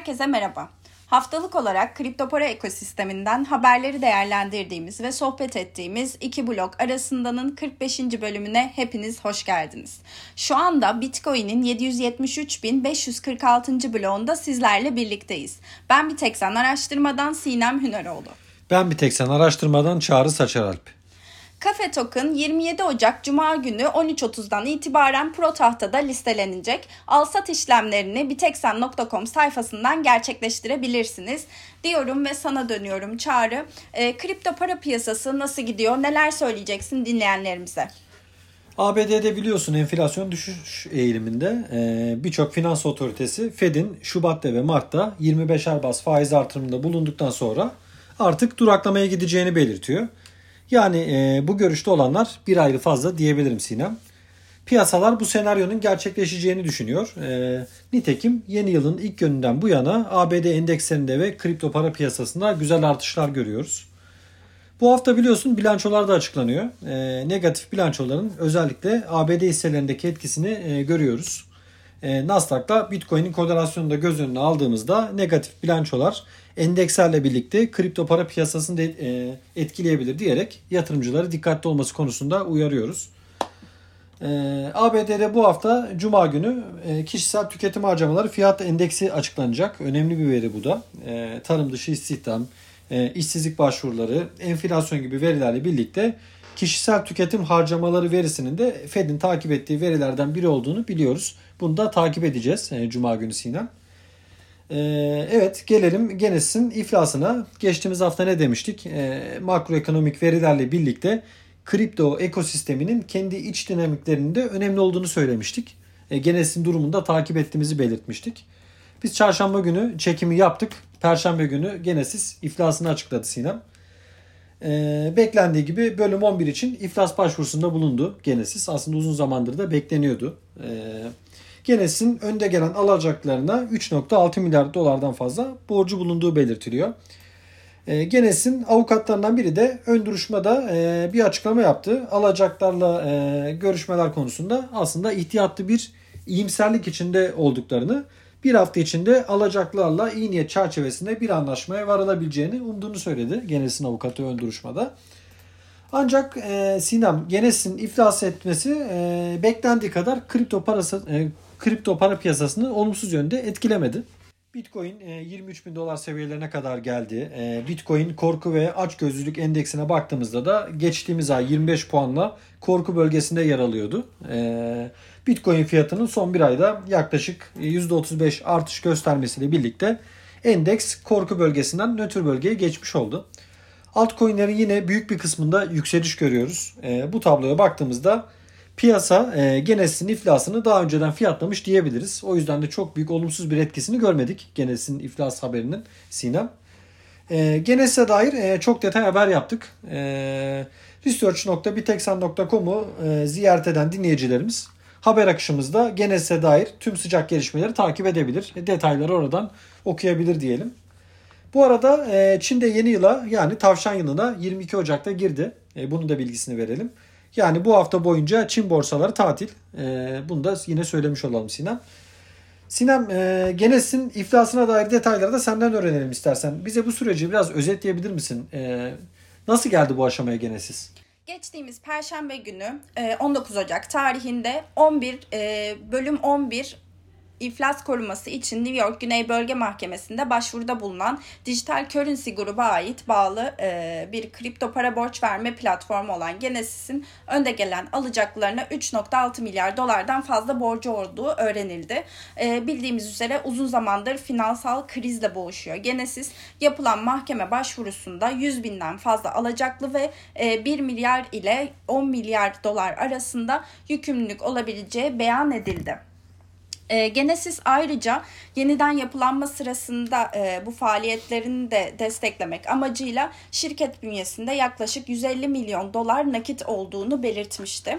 Herkese merhaba. Haftalık olarak kripto para ekosisteminden haberleri değerlendirdiğimiz ve sohbet ettiğimiz iki blok arasındanın 45. bölümüne hepiniz hoş geldiniz. Şu anda Bitcoin'in 773.546. bloğunda sizlerle birlikteyiz. Ben bir tek sen araştırmadan Sinem Hüneroğlu. Ben bir tek sen araştırmadan Çağrı Saçaralp. Kafe Token 27 Ocak Cuma günü 13.30'dan itibaren Pro Tahta'da listelenecek. Alsat işlemlerini biteksen.com sayfasından gerçekleştirebilirsiniz diyorum ve sana dönüyorum Çağrı. E, kripto para piyasası nasıl gidiyor? Neler söyleyeceksin dinleyenlerimize? ABD'de biliyorsun enflasyon düşüş eğiliminde ee, birçok finans otoritesi Fed'in Şubat'ta ve Mart'ta 25'er bas faiz artırımında bulunduktan sonra artık duraklamaya gideceğini belirtiyor. Yani e, bu görüşte olanlar bir ayrı fazla diyebilirim Sinem. Piyasalar bu senaryonun gerçekleşeceğini düşünüyor. E, nitekim yeni yılın ilk gününden bu yana ABD endekslerinde ve kripto para piyasasında güzel artışlar görüyoruz. Bu hafta biliyorsun bilançolar da açıklanıyor. E, negatif bilançoların özellikle ABD hisselerindeki etkisini e, görüyoruz. E, Nasdaq'ta Bitcoin'in korelasyonunu da göz önüne aldığımızda negatif bilançolar endekslerle birlikte kripto para piyasasını da e, etkileyebilir diyerek yatırımcıları dikkatli olması konusunda uyarıyoruz. E, ABD'de bu hafta Cuma günü e, kişisel tüketim harcamaları fiyat endeksi açıklanacak. Önemli bir veri bu da. E, tarım dışı istihdam, e, işsizlik başvuruları, enflasyon gibi verilerle birlikte kişisel tüketim harcamaları verisinin de Fed'in takip ettiği verilerden biri olduğunu biliyoruz. Bunu da takip edeceğiz e, Cuma günü Sinem. E, evet gelelim Genesis'in iflasına. Geçtiğimiz hafta ne demiştik? E, makroekonomik verilerle birlikte kripto ekosisteminin kendi iç dinamiklerinde önemli olduğunu söylemiştik. Genesis'in durumunu da takip ettiğimizi belirtmiştik. Biz çarşamba günü çekimi yaptık. Perşembe günü Genesis iflasını açıkladı Sinem. Ee, beklendiği gibi bölüm 11 için iflas başvurusunda bulundu Genesis. Aslında uzun zamandır da bekleniyordu. Ee, Genesis'in önde gelen alacaklarına 3.6 milyar dolardan fazla borcu bulunduğu belirtiliyor. Ee, Genesis'in avukatlarından biri de ön duruşmada e, bir açıklama yaptı. Alacaklarla e, görüşmeler konusunda aslında ihtiyatlı bir iyimserlik içinde olduklarını bir hafta içinde alacaklarla iyi niyet çerçevesinde bir anlaşmaya varılabileceğini umduğunu söyledi Genesis'in avukatı ön duruşmada. Ancak e, Sinem Genesis'in iflas etmesi e, beklendiği kadar kripto parası e, kripto para piyasasını olumsuz yönde etkilemedi. Bitcoin 23 bin dolar seviyelerine kadar geldi. Bitcoin korku ve açgözlülük endeksine baktığımızda da geçtiğimiz ay 25 puanla korku bölgesinde yer alıyordu. Bitcoin fiyatının son bir ayda yaklaşık %35 artış göstermesiyle birlikte endeks korku bölgesinden nötr bölgeye geçmiş oldu. Altcoin'lerin yine büyük bir kısmında yükseliş görüyoruz. Bu tabloya baktığımızda piyasa e, Genesis'in iflasını daha önceden fiyatlamış diyebiliriz. O yüzden de çok büyük olumsuz bir etkisini görmedik Genesis'in iflas haberinin Sinem. E, Genesis'e dair e, çok detay haber yaptık. E, Research.biteksan.com'u e, ziyaret eden dinleyicilerimiz haber akışımızda Genesis'e dair tüm sıcak gelişmeleri takip edebilir. E, detayları oradan okuyabilir diyelim. Bu arada e, Çin'de yeni yıla yani tavşan yılına 22 Ocak'ta girdi. E, bunun da bilgisini verelim. Yani bu hafta boyunca Çin borsaları tatil. E, bunu da yine söylemiş olalım Sinem. Sinem e, Genesis'in iflasına dair detayları da senden öğrenelim istersen. Bize bu süreci biraz özetleyebilir misin? E, nasıl geldi bu aşamaya Genesis? Geçtiğimiz Perşembe günü 19 Ocak tarihinde 11 bölüm 11 iflas koruması için New York Güney Bölge Mahkemesi'nde başvuruda bulunan Dijital Currency gruba ait bağlı e, bir kripto para borç verme platformu olan Genesis'in önde gelen alacaklarına 3.6 milyar dolardan fazla borcu olduğu öğrenildi. E, bildiğimiz üzere uzun zamandır finansal krizle boğuşuyor. Genesis yapılan mahkeme başvurusunda 100 binden fazla alacaklı ve e, 1 milyar ile 10 milyar dolar arasında yükümlülük olabileceği beyan edildi. E, Genesis ayrıca yeniden yapılanma sırasında e, bu faaliyetlerini de desteklemek amacıyla şirket bünyesinde yaklaşık 150 milyon dolar nakit olduğunu belirtmişti.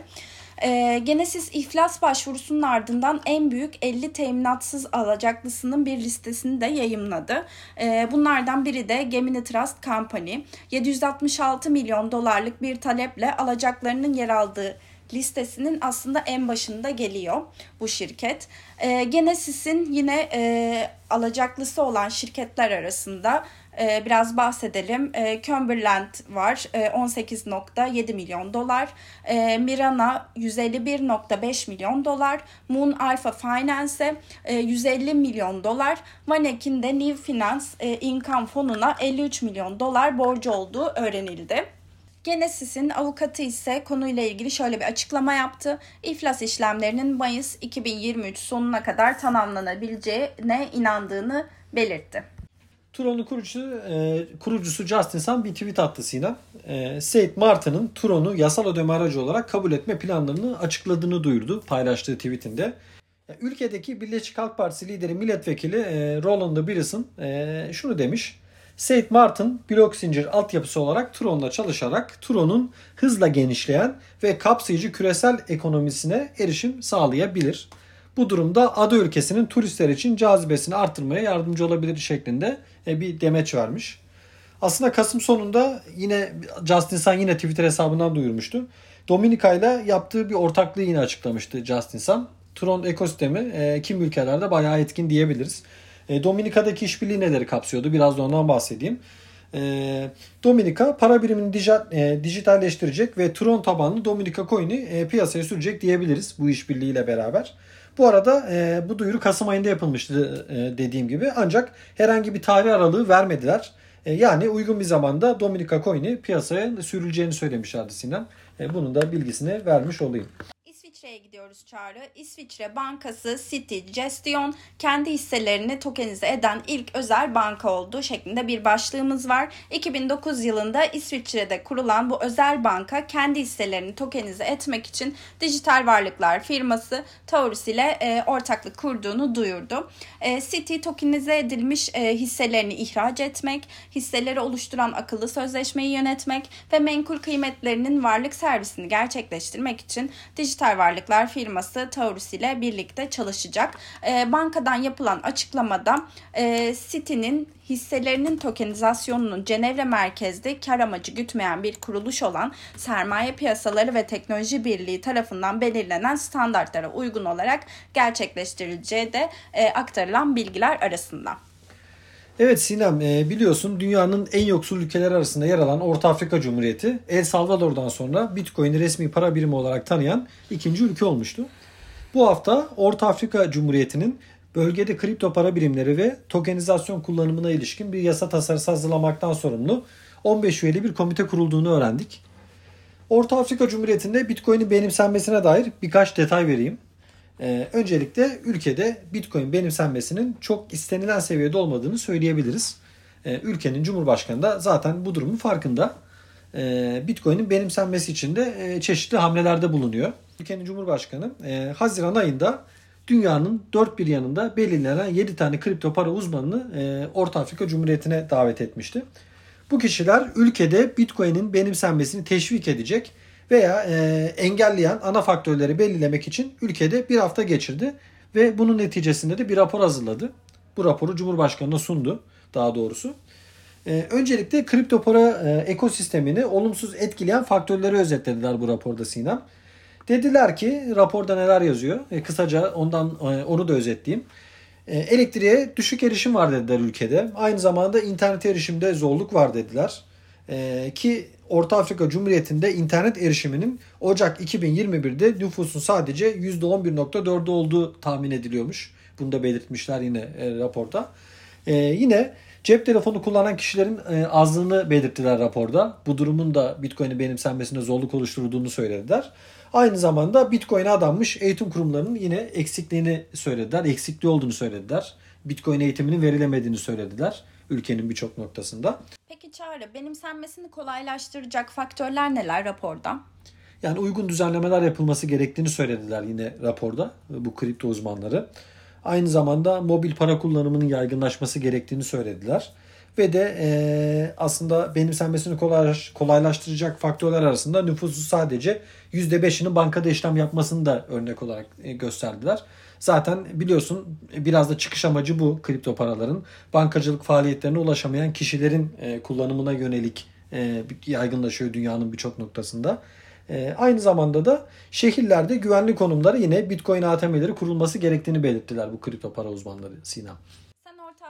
E, Genesis iflas başvurusunun ardından en büyük 50 teminatsız alacaklısının bir listesini de yayımladı. E, bunlardan biri de Gemini Trust Company. 766 milyon dolarlık bir taleple alacaklarının yer aldığı listesinin aslında en başında geliyor bu şirket. E, Genesis'in yine e, alacaklısı olan şirketler arasında e, biraz bahsedelim. E, Cumberland var e, 18.7 milyon dolar. E, Mirana 151.5 milyon dolar. Moon Alpha Finance e, 150 milyon dolar. Vaneck'in de New Finance e, Income fonuna 53 milyon dolar borcu olduğu öğrenildi. Genesis'in avukatı ise konuyla ilgili şöyle bir açıklama yaptı. İflas işlemlerinin Mayıs 2023 sonuna kadar tamamlanabileceğine inandığını belirtti. Tron'un kurucusu, e, kurucusu Justin Sun bir tweet attı Sinem. E, Saint Martin'ın Tron'u yasal ödeme aracı olarak kabul etme planlarını açıkladığını duyurdu paylaştığı tweetinde. Ülkedeki Birleşik Halk Partisi lideri milletvekili e, Roland Billison e, şunu demiş. Saint Martin blok zincir altyapısı olarak Tron'la çalışarak Tron'un hızla genişleyen ve kapsayıcı küresel ekonomisine erişim sağlayabilir. Bu durumda ada ülkesinin turistler için cazibesini artırmaya yardımcı olabilir şeklinde e, bir demeç vermiş. Aslında Kasım sonunda yine Justin Sun yine Twitter hesabından duyurmuştu. Dominika ile yaptığı bir ortaklığı yine açıklamıştı Justin Sun. Tron ekosistemi e, kim ülkelerde bayağı etkin diyebiliriz. E, Dominika'daki işbirliği neleri kapsıyordu? Biraz da ondan bahsedeyim. E, Dominika para birimini e, dijitalleştirecek ve Tron tabanlı Dominika coin'i e, piyasaya sürecek diyebiliriz bu işbirliğiyle beraber. Bu arada e, bu duyuru Kasım ayında yapılmıştı e, dediğim gibi. Ancak herhangi bir tarih aralığı vermediler. E, yani uygun bir zamanda Dominika Coin'i piyasaya sürüleceğini söylemişlerdi Sinan. E, bunun da bilgisini vermiş olayım. İsviçre'ye gidiyoruz Çağrı. İsviçre Bankası City Gestion kendi hisselerini tokenize eden ilk özel banka oldu şeklinde bir başlığımız var. 2009 yılında İsviçre'de kurulan bu özel banka kendi hisselerini tokenize etmek için dijital varlıklar firması Taurus ile e, ortaklık kurduğunu duyurdu. E, City tokenize edilmiş e, hisselerini ihraç etmek, hisseleri oluşturan akıllı sözleşmeyi yönetmek ve menkul kıymetlerinin varlık servisini gerçekleştirmek için dijital varlıklar firması Taurus ile birlikte çalışacak. E, bankadan yapılan açıklamada e, City'nin hisselerinin tokenizasyonunun Cenevre merkezli kar amacı gütmeyen bir kuruluş olan Sermaye Piyasaları ve Teknoloji Birliği tarafından belirlenen standartlara uygun olarak gerçekleştirileceği de e, aktarılan bilgiler arasında. Evet Sinem e, biliyorsun dünyanın en yoksul ülkeler arasında yer alan Orta Afrika Cumhuriyeti El Salvador'dan sonra Bitcoin'i resmi para birimi olarak tanıyan ikinci ülke olmuştu. Bu hafta Orta Afrika Cumhuriyeti'nin bölgede kripto para birimleri ve tokenizasyon kullanımına ilişkin bir yasa tasarısı hazırlamaktan sorumlu 15 üyeli bir komite kurulduğunu öğrendik. Orta Afrika Cumhuriyeti'nde Bitcoin'in benimsenmesine dair birkaç detay vereyim. Ee, öncelikle ülkede Bitcoin benimsenmesinin çok istenilen seviyede olmadığını söyleyebiliriz. Ee, ülkenin Cumhurbaşkanı da zaten bu durumun farkında. Ee, Bitcoin'in benimsenmesi için de e, çeşitli hamlelerde bulunuyor. Ülkenin Cumhurbaşkanı e, Haziran ayında dünyanın dört bir yanında belirlenen 7 tane kripto para uzmanını e, Orta Afrika Cumhuriyeti'ne davet etmişti. Bu kişiler ülkede Bitcoin'in benimsenmesini teşvik edecek veya e, engelleyen ana faktörleri belirlemek için ülkede bir hafta geçirdi ve bunun neticesinde de bir rapor hazırladı. Bu raporu Cumhurbaşkanı'na sundu daha doğrusu. E, öncelikle kripto para e, ekosistemini olumsuz etkileyen faktörleri özetlediler bu raporda Sinem. Dediler ki raporda neler yazıyor? E, kısaca ondan e, onu da özetleyeyim. E, elektriğe düşük erişim var dediler ülkede. Aynı zamanda internet erişimde zorluk var dediler. E, ki Orta Afrika Cumhuriyeti'nde internet erişiminin Ocak 2021'de nüfusun sadece %11.4'ü olduğu tahmin ediliyormuş. Bunu da belirtmişler yine e, raporda. E, yine cep telefonu kullanan kişilerin e, azlığını belirttiler raporda. Bu durumun da Bitcoin'in benimsenmesine zorluk oluşturduğunu söylediler. Aynı zamanda Bitcoin'e adanmış eğitim kurumlarının yine eksikliğini söylediler. Eksikliği olduğunu söylediler. Bitcoin eğitiminin verilemediğini söylediler ülkenin birçok noktasında. Peki Çağrı, benimsenmesini kolaylaştıracak faktörler neler raporda? Yani uygun düzenlemeler yapılması gerektiğini söylediler yine raporda bu kripto uzmanları. Aynı zamanda mobil para kullanımının yaygınlaşması gerektiğini söylediler. Ve de e, aslında benimsenmesini kolaylaş, kolaylaştıracak faktörler arasında nüfusu sadece %5'inin bankada işlem yapmasını da örnek olarak e, gösterdiler. Zaten biliyorsun biraz da çıkış amacı bu kripto paraların. Bankacılık faaliyetlerine ulaşamayan kişilerin e, kullanımına yönelik e, yaygınlaşıyor dünyanın birçok noktasında. E, aynı zamanda da şehirlerde güvenli konumlara yine Bitcoin ATM'leri kurulması gerektiğini belirttiler bu kripto para uzmanları Sina.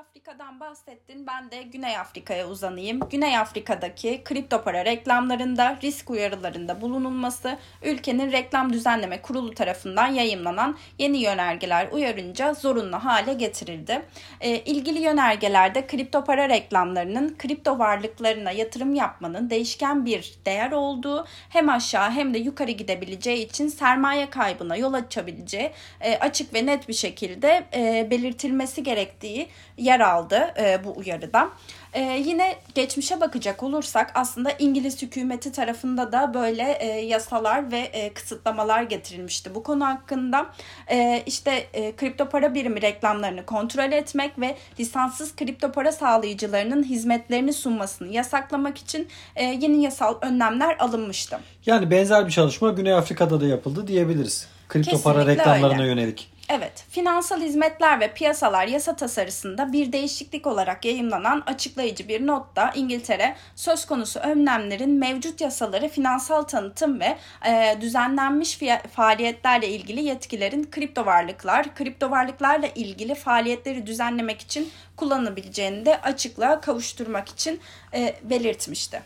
Afrika'dan bahsettin. Ben de Güney Afrika'ya uzanayım. Güney Afrika'daki kripto para reklamlarında risk uyarılarında bulunulması ülkenin reklam düzenleme kurulu tarafından yayımlanan yeni yönergeler uyarınca zorunlu hale getirildi. E, ilgili yönergelerde kripto para reklamlarının kripto varlıklarına yatırım yapmanın değişken bir değer olduğu hem aşağı hem de yukarı gidebileceği için sermaye kaybına yol açabileceği e, açık ve net bir şekilde e, belirtilmesi gerektiği yer aldı e, bu uyarıda. E, yine geçmişe bakacak olursak aslında İngiliz hükümeti tarafında da böyle e, yasalar ve e, kısıtlamalar getirilmişti bu konu hakkında. E, işte e, kripto para birimi reklamlarını kontrol etmek ve lisanssız kripto para sağlayıcılarının hizmetlerini sunmasını yasaklamak için e, yeni yasal önlemler alınmıştı. Yani benzer bir çalışma Güney Afrika'da da yapıldı diyebiliriz. Kripto para Kesinlikle reklamlarına öyle. yönelik. Evet, finansal hizmetler ve piyasalar yasa tasarısında bir değişiklik olarak yayımlanan açıklayıcı bir notta İngiltere söz konusu önlemlerin mevcut yasaları finansal tanıtım ve e, düzenlenmiş faaliyetlerle ilgili yetkilerin kripto varlıklar, kripto varlıklarla ilgili faaliyetleri düzenlemek için kullanabileceğini de açıklığa kavuşturmak için e, belirtmişti.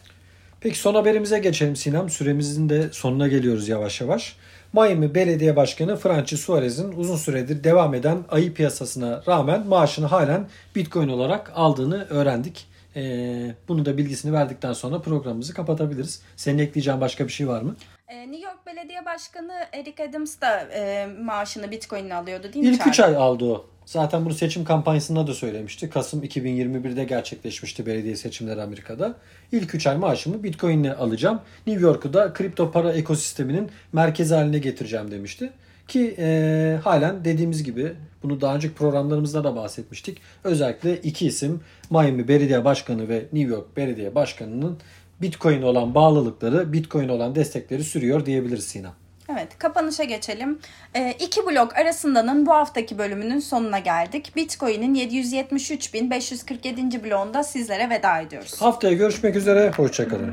Peki son haberimize geçelim Sinem. Süremizin de sonuna geliyoruz yavaş yavaş. Miami Belediye Başkanı Francis Suarez'in uzun süredir devam eden ayı piyasasına rağmen maaşını halen Bitcoin olarak aldığını öğrendik. Ee, bunu da bilgisini verdikten sonra programımızı kapatabiliriz. Senin ekleyeceğin başka bir şey var mı? E, New York Belediye Başkanı Eric Adams da e, maaşını Bitcoin'le alıyordu değil mi? İlk 3 Çağrı? ay aldı o. Zaten bunu seçim kampanyasında da söylemişti. Kasım 2021'de gerçekleşmişti belediye seçimleri Amerika'da. İlk 3 ay maaşımı Bitcoin ile alacağım. New York'u da kripto para ekosisteminin merkezi haline getireceğim demişti. Ki e, halen dediğimiz gibi bunu daha önceki programlarımızda da bahsetmiştik. Özellikle iki isim Miami Belediye Başkanı ve New York Belediye Başkanı'nın Bitcoin olan bağlılıkları, Bitcoin olan destekleri sürüyor diyebiliriz Sina. Evet, kapanışa geçelim. Ee, iki blok arasındanın bu haftaki bölümünün sonuna geldik. Bitcoin'in 773.547. bloğunda sizlere veda ediyoruz. Haftaya görüşmek üzere. Hoşçakalın.